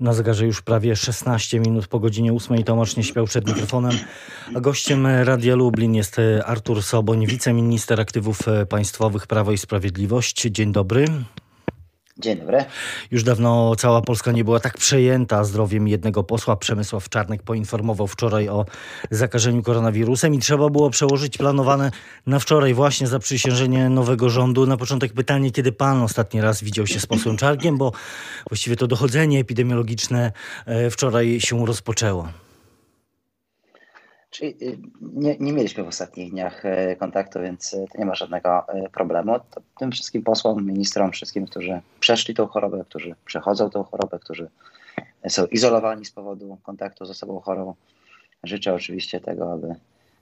Na zegarze już prawie 16 minut po godzinie 8 Tomasz nie śpiał przed mikrofonem, a gościem Radia Lublin jest Artur Soboń, wiceminister aktywów państwowych Prawo i Sprawiedliwość. Dzień dobry. Dzień dobry. Już dawno cała Polska nie była tak przejęta zdrowiem jednego posła. Przemysław Czarnek poinformował wczoraj o zakażeniu koronawirusem i trzeba było przełożyć planowane na wczoraj właśnie zaprzysiężenie nowego rządu. Na początek pytanie, kiedy pan ostatni raz widział się z posłem Czarnkiem, bo właściwie to dochodzenie epidemiologiczne e, wczoraj się rozpoczęło. Czyli y, nie, nie, mieliśmy w ostatnich dniach e, kontaktu, więc e, to nie ma żadnego e, problemu. To tym wszystkim posłom, ministrom, wszystkim, którzy przeszli tą chorobę, którzy przechodzą tą chorobę, którzy są izolowani z powodu kontaktu z osobą chorą, życzę oczywiście tego, aby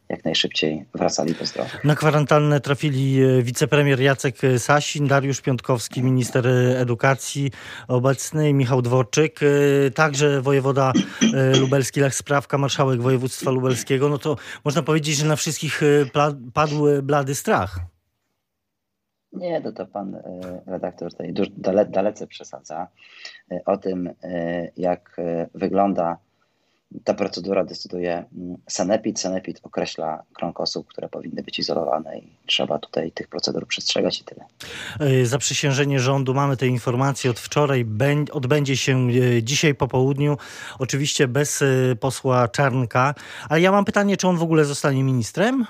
jak najszybciej wracali do zdrowia. Na kwarantannę trafili e, wicepremier Jacek Sasin, Dariusz Piątkowski, minister edukacji obecny, Michał Dworczyk, e, także wojewoda e, lubelski Lech Sprawka, marszałek województwa lubelskiego. No to można powiedzieć, że na wszystkich padł blady strach. Nie, to, to pan redaktor tutaj dale, dalece przesadza. O tym, jak wygląda ta procedura decyduje mm, Sanepid. Sanepid określa krąg osób, które powinny być izolowane i trzeba tutaj tych procedur przestrzegać i tyle. E, zaprzysiężenie rządu, mamy te informacje od wczoraj, odbędzie się e, dzisiaj po południu, oczywiście bez e, posła Czarnka, ale ja mam pytanie, czy on w ogóle zostanie ministrem?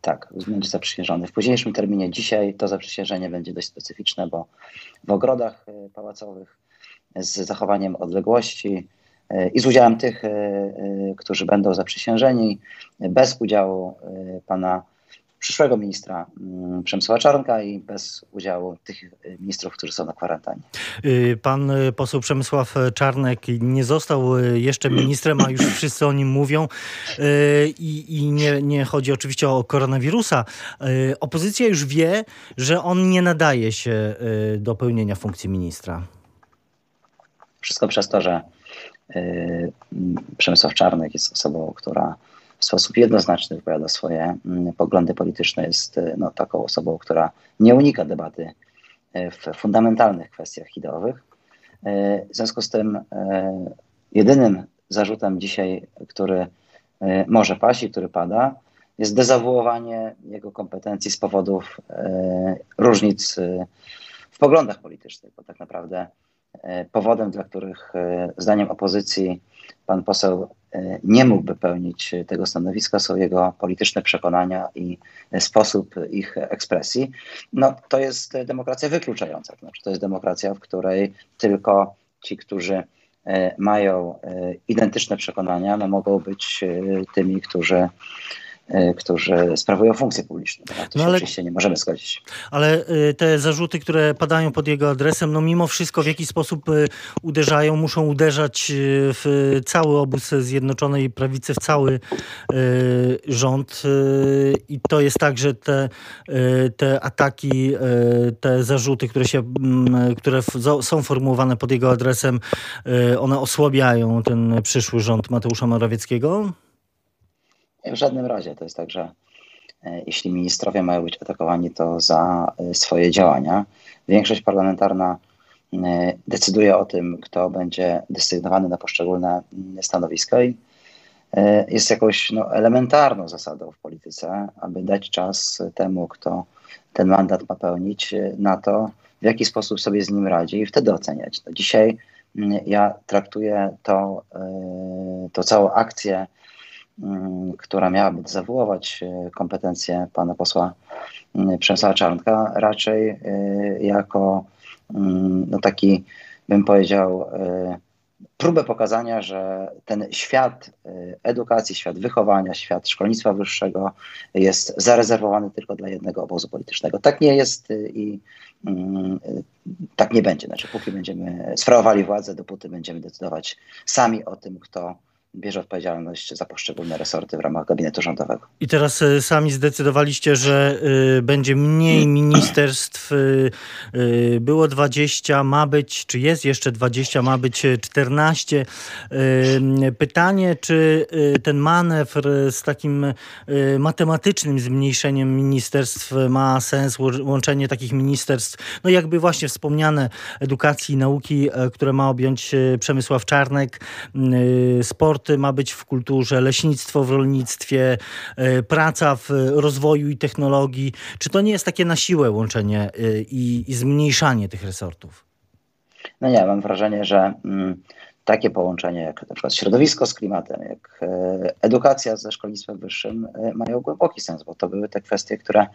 Tak, będzie zaprzysiężony. W późniejszym terminie dzisiaj to zaprzysiężenie będzie dość specyficzne, bo w ogrodach pałacowych z zachowaniem odległości, i z udziałem tych, e, e, którzy będą zaprzysiężeni, bez udziału e, pana przyszłego ministra mm, Przemysła Czarnka i bez udziału tych ministrów, którzy są na kwarantannie. Pan poseł Przemysław Czarnek nie został jeszcze ministrem, a już wszyscy o nim mówią i, i nie, nie chodzi oczywiście o koronawirusa. Opozycja już wie, że on nie nadaje się do pełnienia funkcji ministra. Wszystko przez to, że Przemysław Czarnek jest osobą, która w sposób jednoznaczny wypowiada swoje mm, poglądy polityczne, jest y, no, taką osobą, która nie unika debaty y, w fundamentalnych kwestiach ideowych. W związku z tym jedynym zarzutem dzisiaj, który może paść i który pada, jest dezawuowanie jego kompetencji z powodów różnic w poglądach politycznych, bo tak naprawdę powodem, dla których e, zdaniem opozycji pan poseł e, nie mógłby pełnić tego stanowiska, są jego polityczne przekonania i sposób ich ekspresji. No, to jest demokracja wykluczająca. To znaczy, to jest demokracja, w której tylko ci, którzy mają identyczne przekonania, no, mogą być tymi, którzy E, którzy sprawują funkcje publiczne. Tak? To no ale, oczywiście nie możemy zgodzić. Ale e, te zarzuty, które padają pod jego adresem, no mimo wszystko w jakiś sposób e, uderzają, muszą uderzać w cały obóz Zjednoczonej Prawicy, w cały rząd. I to jest tak, że te, te ataki, te zarzuty, które, się, które są formułowane pod jego adresem, one osłabiają ten przyszły rząd Mateusza Morawieckiego? W żadnym razie. To jest tak, że e, jeśli ministrowie mają być atakowani, to za e, swoje działania. Większość parlamentarna e, decyduje o tym, kto będzie desygnowany na poszczególne stanowiska i jest jakąś no, elementarną zasadą w polityce, aby dać czas temu, kto ten mandat ma pełnić, na to, w jaki sposób sobie z nim radzi i wtedy oceniać. No, dzisiaj ja traktuję to, to całą akcję Mm, która miałaby zawoływać e, kompetencje pana posła mm, Przemysława Czarnka, raczej e, jako mm, no taki, bym powiedział, e, próbę pokazania, że ten świat edukacji, świat wychowania, świat szkolnictwa wyższego jest zarezerwowany tylko dla jednego obozu politycznego. Tak nie jest i tak nie będzie. Znaczy, póki będziemy sprawowali władzę, dopóty będziemy decydować sami o tym, kto bierze odpowiedzialność za poszczególne resorty w ramach gabinetu rządowego. I teraz e, sami zdecydowaliście, że y, będzie mniej ministerstw. Y, y, było 20, ma być, czy jest jeszcze 20, ma być 14. Pytanie, czy ten manewr z takim matematycznym zmniejszeniem ministerstw ma sens, łączenie takich ministerstw, no jakby właśnie wspomniane edukacji i nauki, które ma objąć Przemysław Czarnek, sport ma być w kulturze, leśnictwo w rolnictwie, e, praca w rozwoju i technologii. Czy to nie jest takie na siłę łączenie e, i, i zmniejszanie tych resortów? No nie, mam wrażenie, że mm, takie połączenie jak na przykład środowisko z klimatem, jak e, edukacja ze szkolnictwem wyższym mają głęboki sens, bo to były te kwestie, które,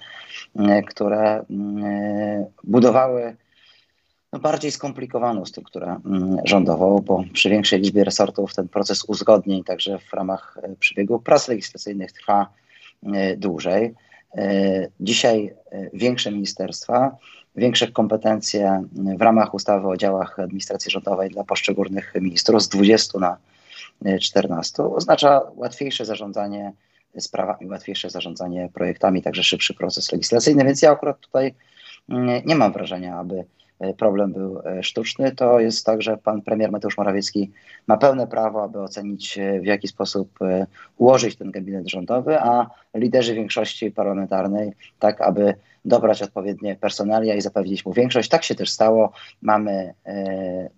które mm, budowały bardziej skomplikowaną strukturę mm, rządową, bo przy większej liczbie resortów ten proces uzgodnień także w ramach e, przebiegu prac legislacyjnych trwa e, dłużej. E, dzisiaj większe ministerstwa, większe kompetencje w ramach ustawy o działach administracji rządowej dla poszczególnych ministrów z 20 na 14 oznacza łatwiejsze zarządzanie sprawami, łatwiejsze zarządzanie projektami, także szybszy proces legislacyjny, więc ja akurat tutaj mm, nie mam wrażenia, aby problem był e, sztuczny, to jest tak, że pan premier Mateusz Morawiecki ma pełne prawo, aby ocenić e, w jaki sposób ułożyć ten gabinet rządowy, a liderzy większości parlamentarnej tak, aby dobrać odpowiednie personalia i zapewnić mu większość. Tak się też stało. Mamy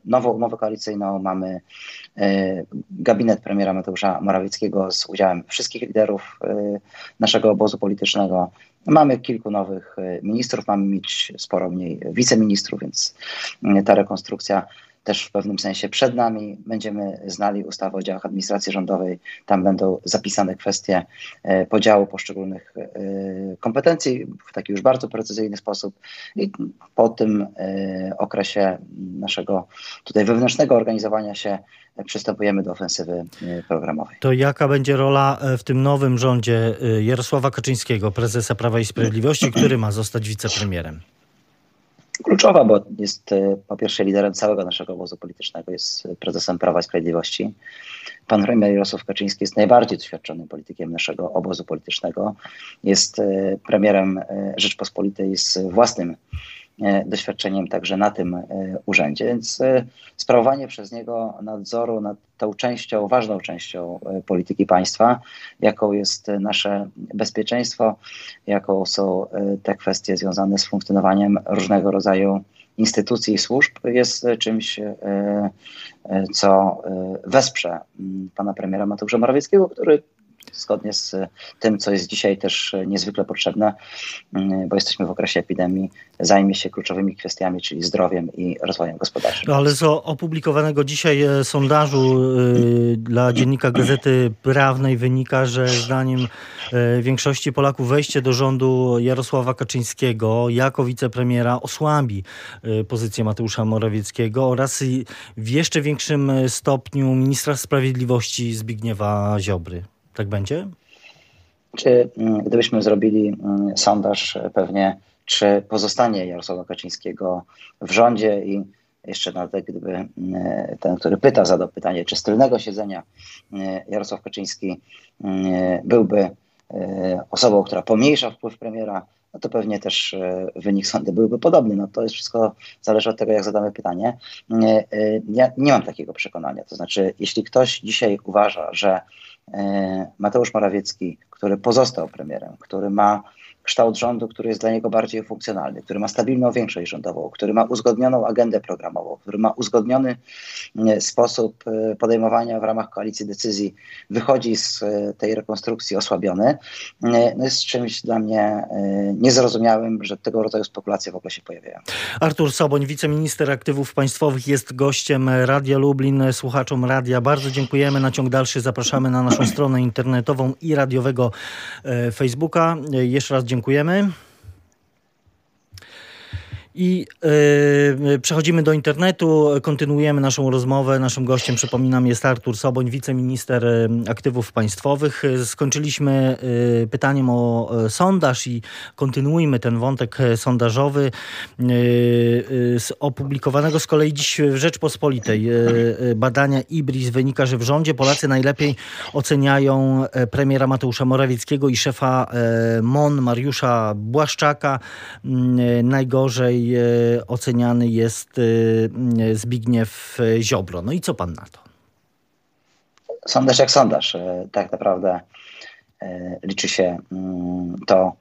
nową umowę koalicyjną, mamy gabinet premiera Mateusza Morawieckiego z udziałem wszystkich liderów naszego obozu politycznego. Mamy kilku nowych e, ministrów, mamy mieć sporo mniej wiceministrów, więc mm, ta rekonstrukcja też w pewnym sensie przed nami. Będziemy znali ustawę o działach administracji rządowej. Tam będą zapisane kwestie e, podziału poszczególnych e, kompetencji w taki już bardzo precyzyjny sposób. I po tym okresie naszego tutaj wewnętrznego organizowania się przystępujemy do ofensywy e, programowej. To jaka będzie rola e, w tym nowym rządzie e, Jarosława Kaczyńskiego, prezesa Prawa i Sprawiedliwości, który ma zostać wicepremierem? Kluczowa, bo jest po pierwsze liderem całego naszego obozu politycznego, jest prezesem Prawa i Sprawiedliwości. Pan premier Jarosław Kaczyński jest najbardziej doświadczonym politykiem naszego obozu politycznego. Jest premierem Rzeczpospolitej z własnym E, doświadczeniem także na tym e, urzędzie, więc e, sprawowanie przez niego nadzoru nad tą częścią, ważną częścią polityki państwa, jaką jest nasze bezpieczeństwo, jaką są te kwestie związane z funkcjonowaniem różnego rodzaju instytucji i służb, jest czymś, co wesprze pana premiera Mateusza Morawieckiego, który zgodnie z tym, co jest dzisiaj też niezwykle potrzebne, mm, bo jesteśmy w okresie epidemii, zajmie się kluczowymi kwestiami, czyli zdrowiem i rozwojem gospodarczym. No, ale z opublikowanego dzisiaj e, sondażu e, dla dziennika Gazety Prawnej wynika, że zdaniem e, większości Polaków wejście do rządu Jarosława Kaczyńskiego jako wicepremiera osłabi pozycję Mateusza Morawieckiego oraz w jeszcze większym stopniu ministra sprawiedliwości Zbigniewa Ziobry. Tak będzie? Czy mm, gdybyśmy zrobili mm, sondaż e, pewnie, czy pozostanie Jarosława Kaczyńskiego w rządzie i jeszcze nawet gdyby mm, ten, który pyta, zadał pytanie, czy z tylnego siedzenia Jarosław Kaczyński byłby e, osobą, która pomniejsza wpływ premiera, no to pewnie też e, wynik sądu byłby podobny. No to jest wszystko zależy od tego, jak zadamy pytanie. Ja nie mam takiego przekonania. To znaczy, jeśli ktoś dzisiaj uważa, że E, Mateusz Morawiecki, który pozostał premierem, który ma kształt rządu, który jest dla niego bardziej funkcjonalny, który ma stabilną większość rządową, który ma uzgodnioną agendę programową, który ma uzgodniony e, sposób e, podejmowania w ramach koalicji decyzji, wychodzi z tej rekonstrukcji osłabiony, no jest czymś dla mnie niezrozumiałym, że tego rodzaju spekulacje w ogóle się pojawiają. Artur Soboń, wiceminister aktywów państwowych, jest gościem Radia Lublin. Słuchaczom radia bardzo dziękujemy. Na ciąg dalszy zapraszamy na naszą stronę internetową i radiowego Facebooka. Jeszcze raz dziękujemy. I yy, przechodzimy do internetu, kontynuujemy naszą rozmowę. Naszym gościem, przypominam, jest Artur Soboń, wiceminister aktywów państwowych. Skończyliśmy yy, pytaniem o sondaż i kontynuujmy ten wątek sondażowy. Yy, z opublikowanego z kolei dziś w Rzeczpospolitej badania IBRIS wynika, że w rządzie Polacy najlepiej oceniają premiera Mateusza Morawieckiego i szefa MON Mariusza Błaszczaka. Najgorzej E, oceniany jest e, Zbigniew Ziobro. No i co pan na to? Sondaż jak sondaż. E, tak naprawdę liczy się mm, to,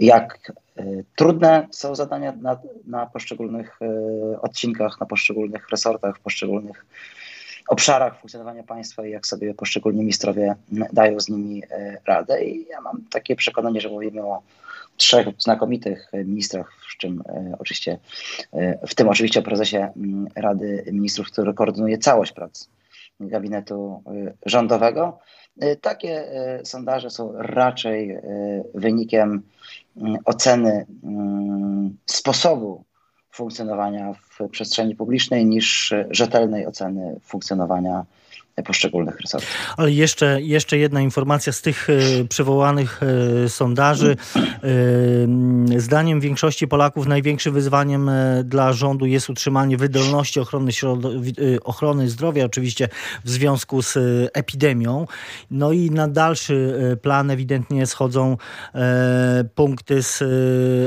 jak trudne są zadania na, na poszczególnych odcinkach, na poszczególnych resortach, w poszczególnych obszarach funkcjonowania państwa i jak sobie poszczególni ministrowie dają z nimi radę. I ja mam takie przekonanie, że mówimy o trzech znakomitych ministrach, w czym e, oczywiście, e, w tym oczywiście o prezesie mm, Rady Ministrów, który koordynuje całość prac gabinetu e, rządowego. Takie sondaże są raczej wynikiem mm, oceny mm, sposobu funkcjonowania w przestrzeni publicznej niż rzetelnej oceny funkcjonowania poszczególnych resortów. Ale jeszcze, jeszcze jedna informacja z tych e, przywołanych e, sondaży. E, zdaniem większości Polaków największym wyzwaniem dla rządu jest utrzymanie wydolności ochrony, ochrony zdrowia, oczywiście w związku z epidemią. No i na dalszy plan ewidentnie schodzą punkty z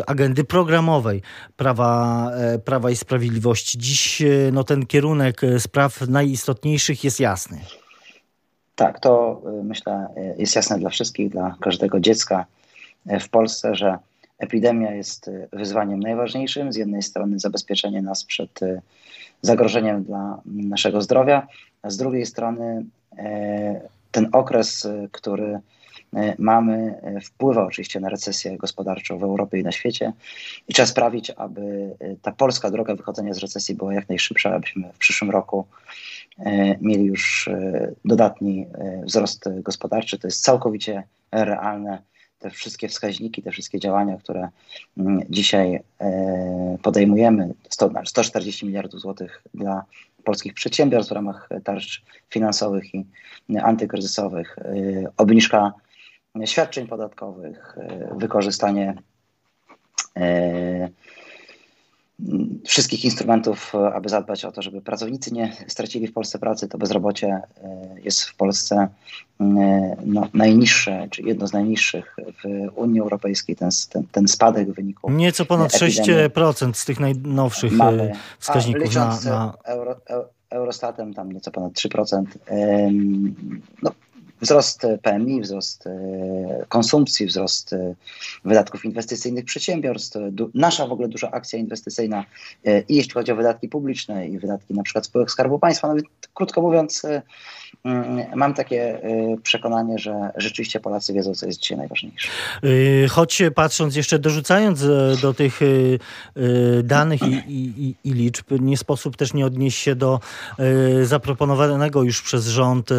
agendy programowej Prawa, Prawa i Sprawiedliwości. Dziś no, ten kierunek spraw najistotniejszych jest jasny. Tak, to myślę jest jasne dla wszystkich, dla każdego dziecka w Polsce, że epidemia jest wyzwaniem najważniejszym. Z jednej strony zabezpieczenie nas przed zagrożeniem dla naszego zdrowia, a z drugiej strony ten okres, który mamy, wpływa oczywiście na recesję gospodarczą w Europie i na świecie i trzeba sprawić, aby ta polska droga wychodzenia z recesji była jak najszybsza, abyśmy w przyszłym roku E, mieli już e, dodatni e, wzrost gospodarczy. To jest całkowicie realne. Te wszystkie wskaźniki, te wszystkie działania, które mm, dzisiaj podejmujemy, 140 miliardów złotych dla polskich przedsiębiorstw w ramach tarcz finansowych i antykryzysowych, obniżka świadczeń podatkowych, wykorzystanie wszystkich instrumentów, e, aby zadbać o to, żeby pracownicy nie stracili w Polsce pracy, to bezrobocie e, jest w Polsce e, no, najniższe, czy jedno z najniższych w Unii Europejskiej. Ten, ten, ten spadek w wyniku. Nieco ponad epidemii. 6% z tych najnowszych Mamy, wskaźników na. na... Euro, Eurostatem tam nieco ponad 3%. No, wzrost PMI, wzrost e, konsumpcji, wzrost e, wydatków inwestycyjnych przedsiębiorstw, nasza w ogóle duża akcja inwestycyjna i jeśli chodzi o wydatki publiczne i wydatki na przykład spółek Skarbu Państwa, no krótko mówiąc e, mm, mam takie przekonanie, że rzeczywiście Polacy wiedzą, co jest dzisiaj najważniejsze. Choć patrząc jeszcze, dorzucając do tych danych i, i, i liczb, nie sposób też nie odnieść się do zaproponowanego już przez rząd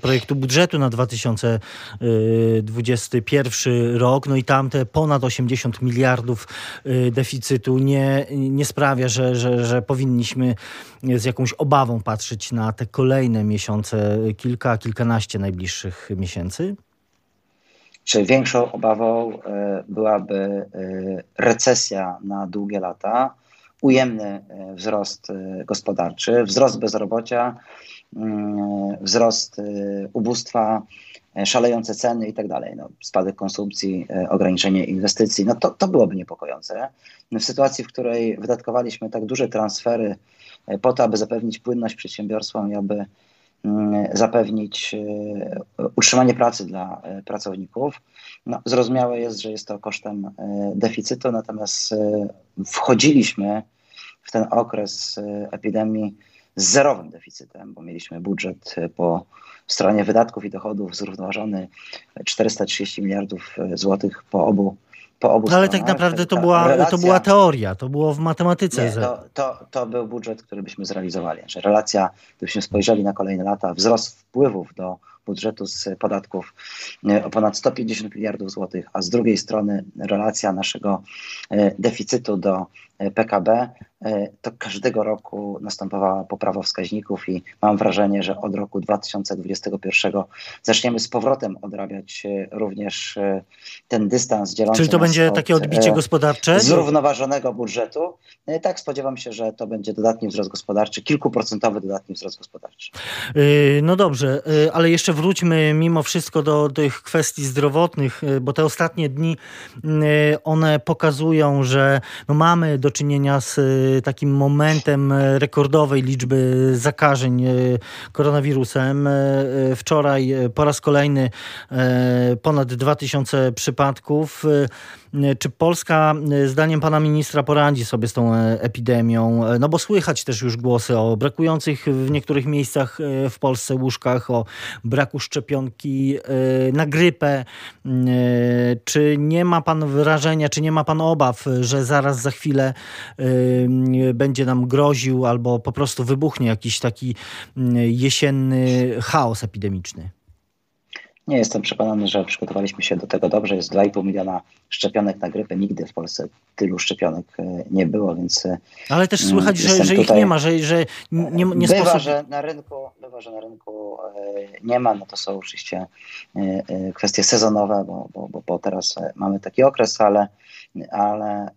projektu budżetu budżetu na 2021 rok, no i tam te ponad 80 miliardów y, deficytu nie, nie sprawia, że, że, że powinniśmy z jakąś obawą patrzeć na te kolejne miesiące, kilka, kilkanaście najbliższych miesięcy? Czy większą obawą y, byłaby y, recesja na długie lata, ujemny wzrost gospodarczy, wzrost bezrobocia, wzrost y, ubóstwa, e, szalejące ceny i tak dalej, no, spadek konsumpcji, e, ograniczenie inwestycji, no to, to byłoby niepokojące. No, w sytuacji, w której wydatkowaliśmy tak duże transfery e, po to, aby zapewnić płynność przedsiębiorstwom i aby mm, zapewnić utrzymanie pracy dla pracowników. No, zrozumiałe jest, że jest to kosztem deficytu, natomiast wchodziliśmy w ten okres epidemii z zerowym deficytem, bo mieliśmy budżet e, po stronie wydatków i dochodów zrównoważony 430 miliardów e, złotych po obu po obu no, ale tak naprawdę to była, relacja, to była teoria, to było w matematyce. Nie, to, to, to był budżet, który byśmy zrealizowali. Że relacja, gdybyśmy spojrzeli na kolejne lata, wzrost wpływów do budżetu z podatków o ponad 150 miliardów złotych, a z drugiej strony relacja naszego deficytu do PKB E, to każdego roku następowała poprawa wskaźników i mam wrażenie, że od roku 2021 zaczniemy z powrotem odrabiać e, również e, ten dystans dzielący Czyli to będzie takie odbicie gospodarcze? Zrównoważonego budżetu. Tak, spodziewam się, że to będzie dodatni wzrost gospodarczy, kilkuprocentowy dodatni wzrost gospodarczy. No dobrze, ale jeszcze wróćmy mimo wszystko do tych kwestii zdrowotnych, bo te ostatnie dni one pokazują, że no mamy do czynienia z takim momentem e, rekordowej liczby zakażeń e, koronawirusem. E, wczoraj po raz kolejny ponad 2000 przypadków. Czy Polska, zdaniem pana ministra, poradzi sobie z tą epidemią? No bo słychać też już głosy o brakujących w niektórych miejscach w Polsce łóżkach, o braku szczepionki na grypę. Czy nie ma pan wrażenia, czy nie ma pan obaw, że zaraz za chwilę będzie nam groził albo po prostu wybuchnie jakiś taki jesienny chaos epidemiczny? Nie jestem przekonany, że przygotowaliśmy się do tego dobrze. Jest 2,5 miliona szczepionek na grypę. Nigdy w Polsce tylu szczepionek e, nie było, więc. E, Ale też słychać, że, że ich nie ma, że, że nie, nie bywa, sposób... że na rynku, bywa, że na rynku e, nie ma. No to są oczywiście kwestie sezonowe, bo, bo, bo teraz mamy taki okres, ale ale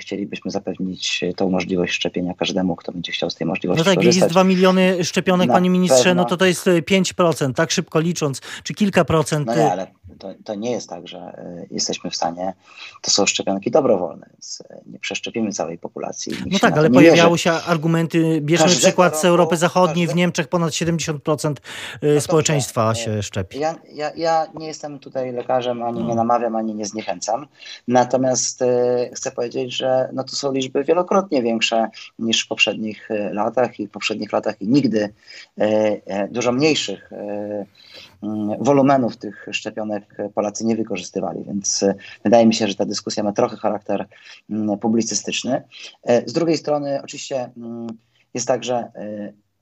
chcielibyśmy zapewnić tą możliwość szczepienia każdemu, kto będzie chciał z tej możliwości No tak, korzystać. jest 2 miliony szczepionek, Na panie ministrze, pewno. no to to jest 5%, tak szybko licząc, czy kilka procent. No nie, ale to, to nie jest tak, że e, jesteśmy w stanie, to są szczepionki dobrowolne, więc e, nie przeszczepimy całej populacji. No tak, ale pojawiały się argumenty, bierzmy Każdego przykład z Europy Zachodniej, w Niemczech ponad 70% no społeczeństwa dobrze. się szczepi. Ja, ja, ja nie jestem tutaj lekarzem, ani nie no. namawiam, ani nie zniechęcam, natomiast E, chcę powiedzieć, że no to są liczby wielokrotnie większe niż w poprzednich latach i w poprzednich latach i nigdy e, dużo mniejszych wolumenów tych szczepionek Polacy nie wykorzystywali, więc wydaje mi się, że ta dyskusja ma trochę charakter mm, publicystyczny. Z drugiej strony oczywiście mm, jest tak, że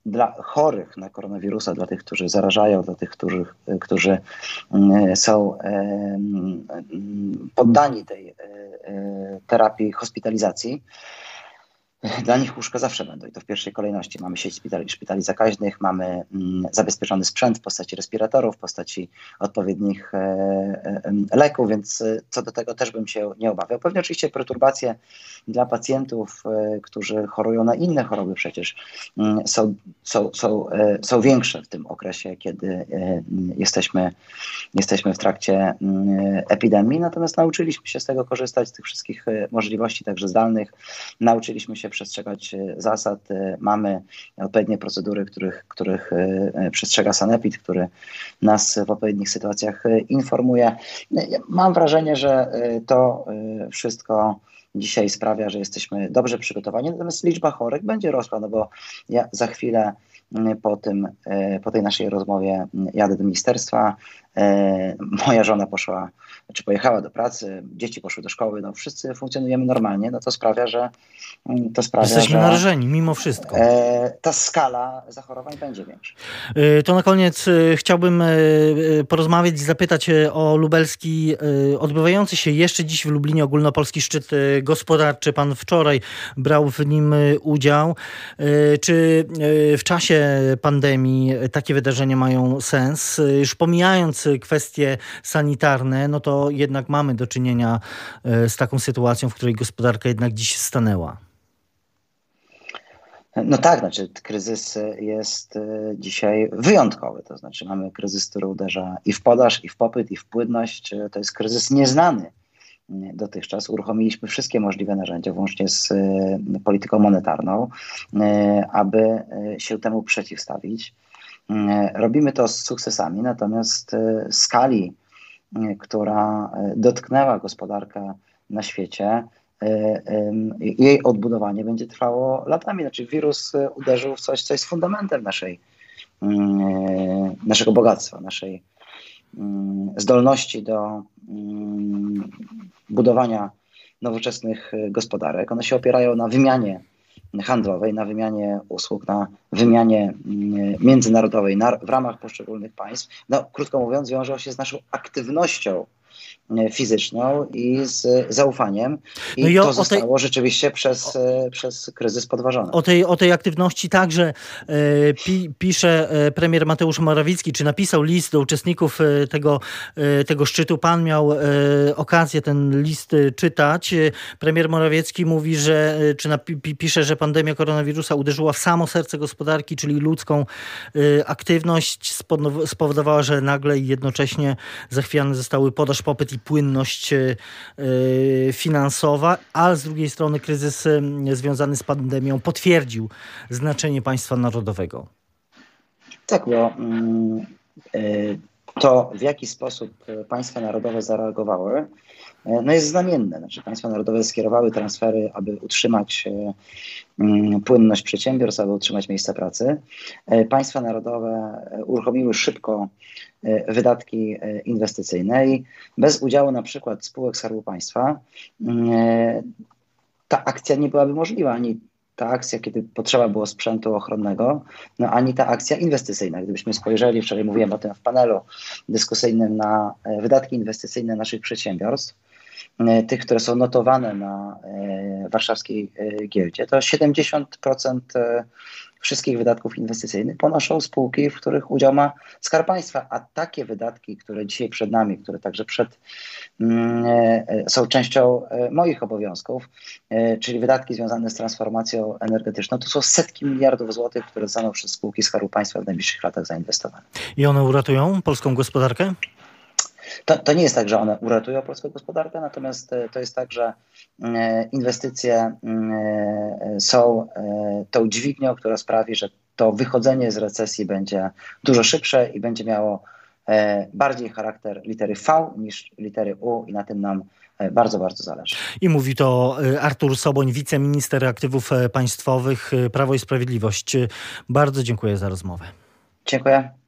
dla chorych na koronawirusa, dla tych, którzy zarażają, dla tych, którzy, którzy mm, są poddani tej e, e, terapii hospitalizacji, dla nich łóżka zawsze będą i to w pierwszej kolejności. Mamy sieć szpitali, szpitali zakaźnych, mamy mm, zabezpieczony sprzęt w postaci respiratorów, w postaci odpowiednich e, e, leków, więc e, co do tego też bym się nie obawiał. Pewnie oczywiście perturbacje dla pacjentów, którzy chorują na inne choroby przecież mm, są, są, są, są większe w tym okresie, kiedy jesteśmy, jesteśmy w trakcie mm, epidemii, natomiast nauczyliśmy się z tego korzystać, z tych wszystkich możliwości, także zdalnych. Nauczyliśmy się przestrzegać e, zasad. E, mamy odpowiednie procedury, których, których e, przestrzega Sanepid, który nas w odpowiednich sytuacjach informuje. Mam wrażenie, że to wszystko dzisiaj sprawia, że jesteśmy dobrze przygotowani, natomiast liczba chorych będzie rosła, no bo ja za chwilę po, tym, po tej naszej rozmowie jadę do ministerstwa. Moja żona poszła, czy pojechała do pracy, dzieci poszły do szkoły, no wszyscy funkcjonujemy normalnie, no to sprawia, że Mm, to sprawia, Jesteśmy że narażeni mimo wszystko. E, ta skala zachorowań będzie większa. E, to na koniec e, chciałbym porozmawiać i zapytać o lubelski, odbywający się jeszcze dziś w Lublinie ogólnopolski szczyt gospodarczy. Pan wczoraj brał w nim udział. Czy w czasie pandemii takie wydarzenia mają sens? Już pomijając kwestie sanitarne, no to jednak mamy do czynienia z taką sytuacją, w której gospodarka jednak dziś stanęła. No tak, znaczy kryzys jest e, dzisiaj wyjątkowy, to znaczy mamy kryzys, który uderza i w podaż, i w popyt, i w płynność. E, to jest kryzys nieznany dotychczas. Uruchomiliśmy wszystkie możliwe narzędzia, włącznie z e, polityką monetarną, aby się temu przeciwstawić. Robimy to z sukcesami, natomiast skali, która dotknęła gospodarkę na świecie, E, jej odbudowanie będzie trwało latami. Znaczy wirus e, uderzył w coś, co jest fundamentem naszej, mm, e, naszego bogactwa, naszej mm, zdolności do mm, budowania nowoczesnych gospodarek. One się opierają na wymianie handlowej, na wymianie usług, na wymianie mm, międzynarodowej na, w ramach poszczególnych państw, no krótko mówiąc, wiążą się z naszą aktywnością fizyczną i z zaufaniem. I, no i o, to zostało tej, rzeczywiście przez, o, e, przez kryzys podważone. O tej, o tej aktywności także e, pi, pisze e, premier Mateusz Morawiecki, czy napisał list do uczestników e, tego, e, tego szczytu. Pan miał okazję ten list czytać. Premier Morawiecki mówi, że, czy napi, pisze, że pandemia koronawirusa uderzyła w samo serce gospodarki, czyli ludzką aktywność, spowodowała, że nagle i jednocześnie zachwiane zostały podaż, popyt i płynność e, e, finansowa, a z drugiej strony kryzys e, związany z pandemią potwierdził znaczenie państwa narodowego. Tak, bo mm, to w jaki sposób państwa narodowe zareagowały, no jest znamienne. Znaczy państwa narodowe skierowały transfery, aby utrzymać mm, płynność przedsiębiorstw, aby utrzymać miejsca pracy. Państwa narodowe uruchomiły szybko E, wydatki e, inwestycyjne i bez udziału na przykład spółek Skarbu Państwa mm, e, ta akcja nie byłaby możliwa, ani ta akcja, kiedy potrzeba było sprzętu ochronnego, no ani ta akcja inwestycyjna. Gdybyśmy spojrzeli, wczoraj mówiłem o tym w panelu dyskusyjnym, na wydatki inwestycyjne naszych przedsiębiorstw, tych, które są notowane na warszawskiej giełdzie, to 70% wszystkich wydatków inwestycyjnych ponoszą spółki, w których udział ma Skarb Państwa, a takie wydatki, które dzisiaj przed nami, które także przed, mm, e, są częścią e, moich obowiązków, e, czyli wydatki związane z transformacją energetyczną, to są setki miliardów złotych, które zostaną przez spółki Skarbu Państwa w najbliższych latach zainwestowane. I one uratują polską gospodarkę? To, to nie jest tak, że one uratują polską gospodarkę, natomiast e, to jest tak, że e, inwestycje e, są tą dźwignią, która sprawi, że to wychodzenie z recesji będzie dużo szybsze i będzie miało bardziej charakter litery V niż litery U i na tym nam bardzo, bardzo zależy. I mówi to Artur Soboń, wiceminister aktywów państwowych Prawo i Sprawiedliwość. Bardzo dziękuję za rozmowę. Dziękuję.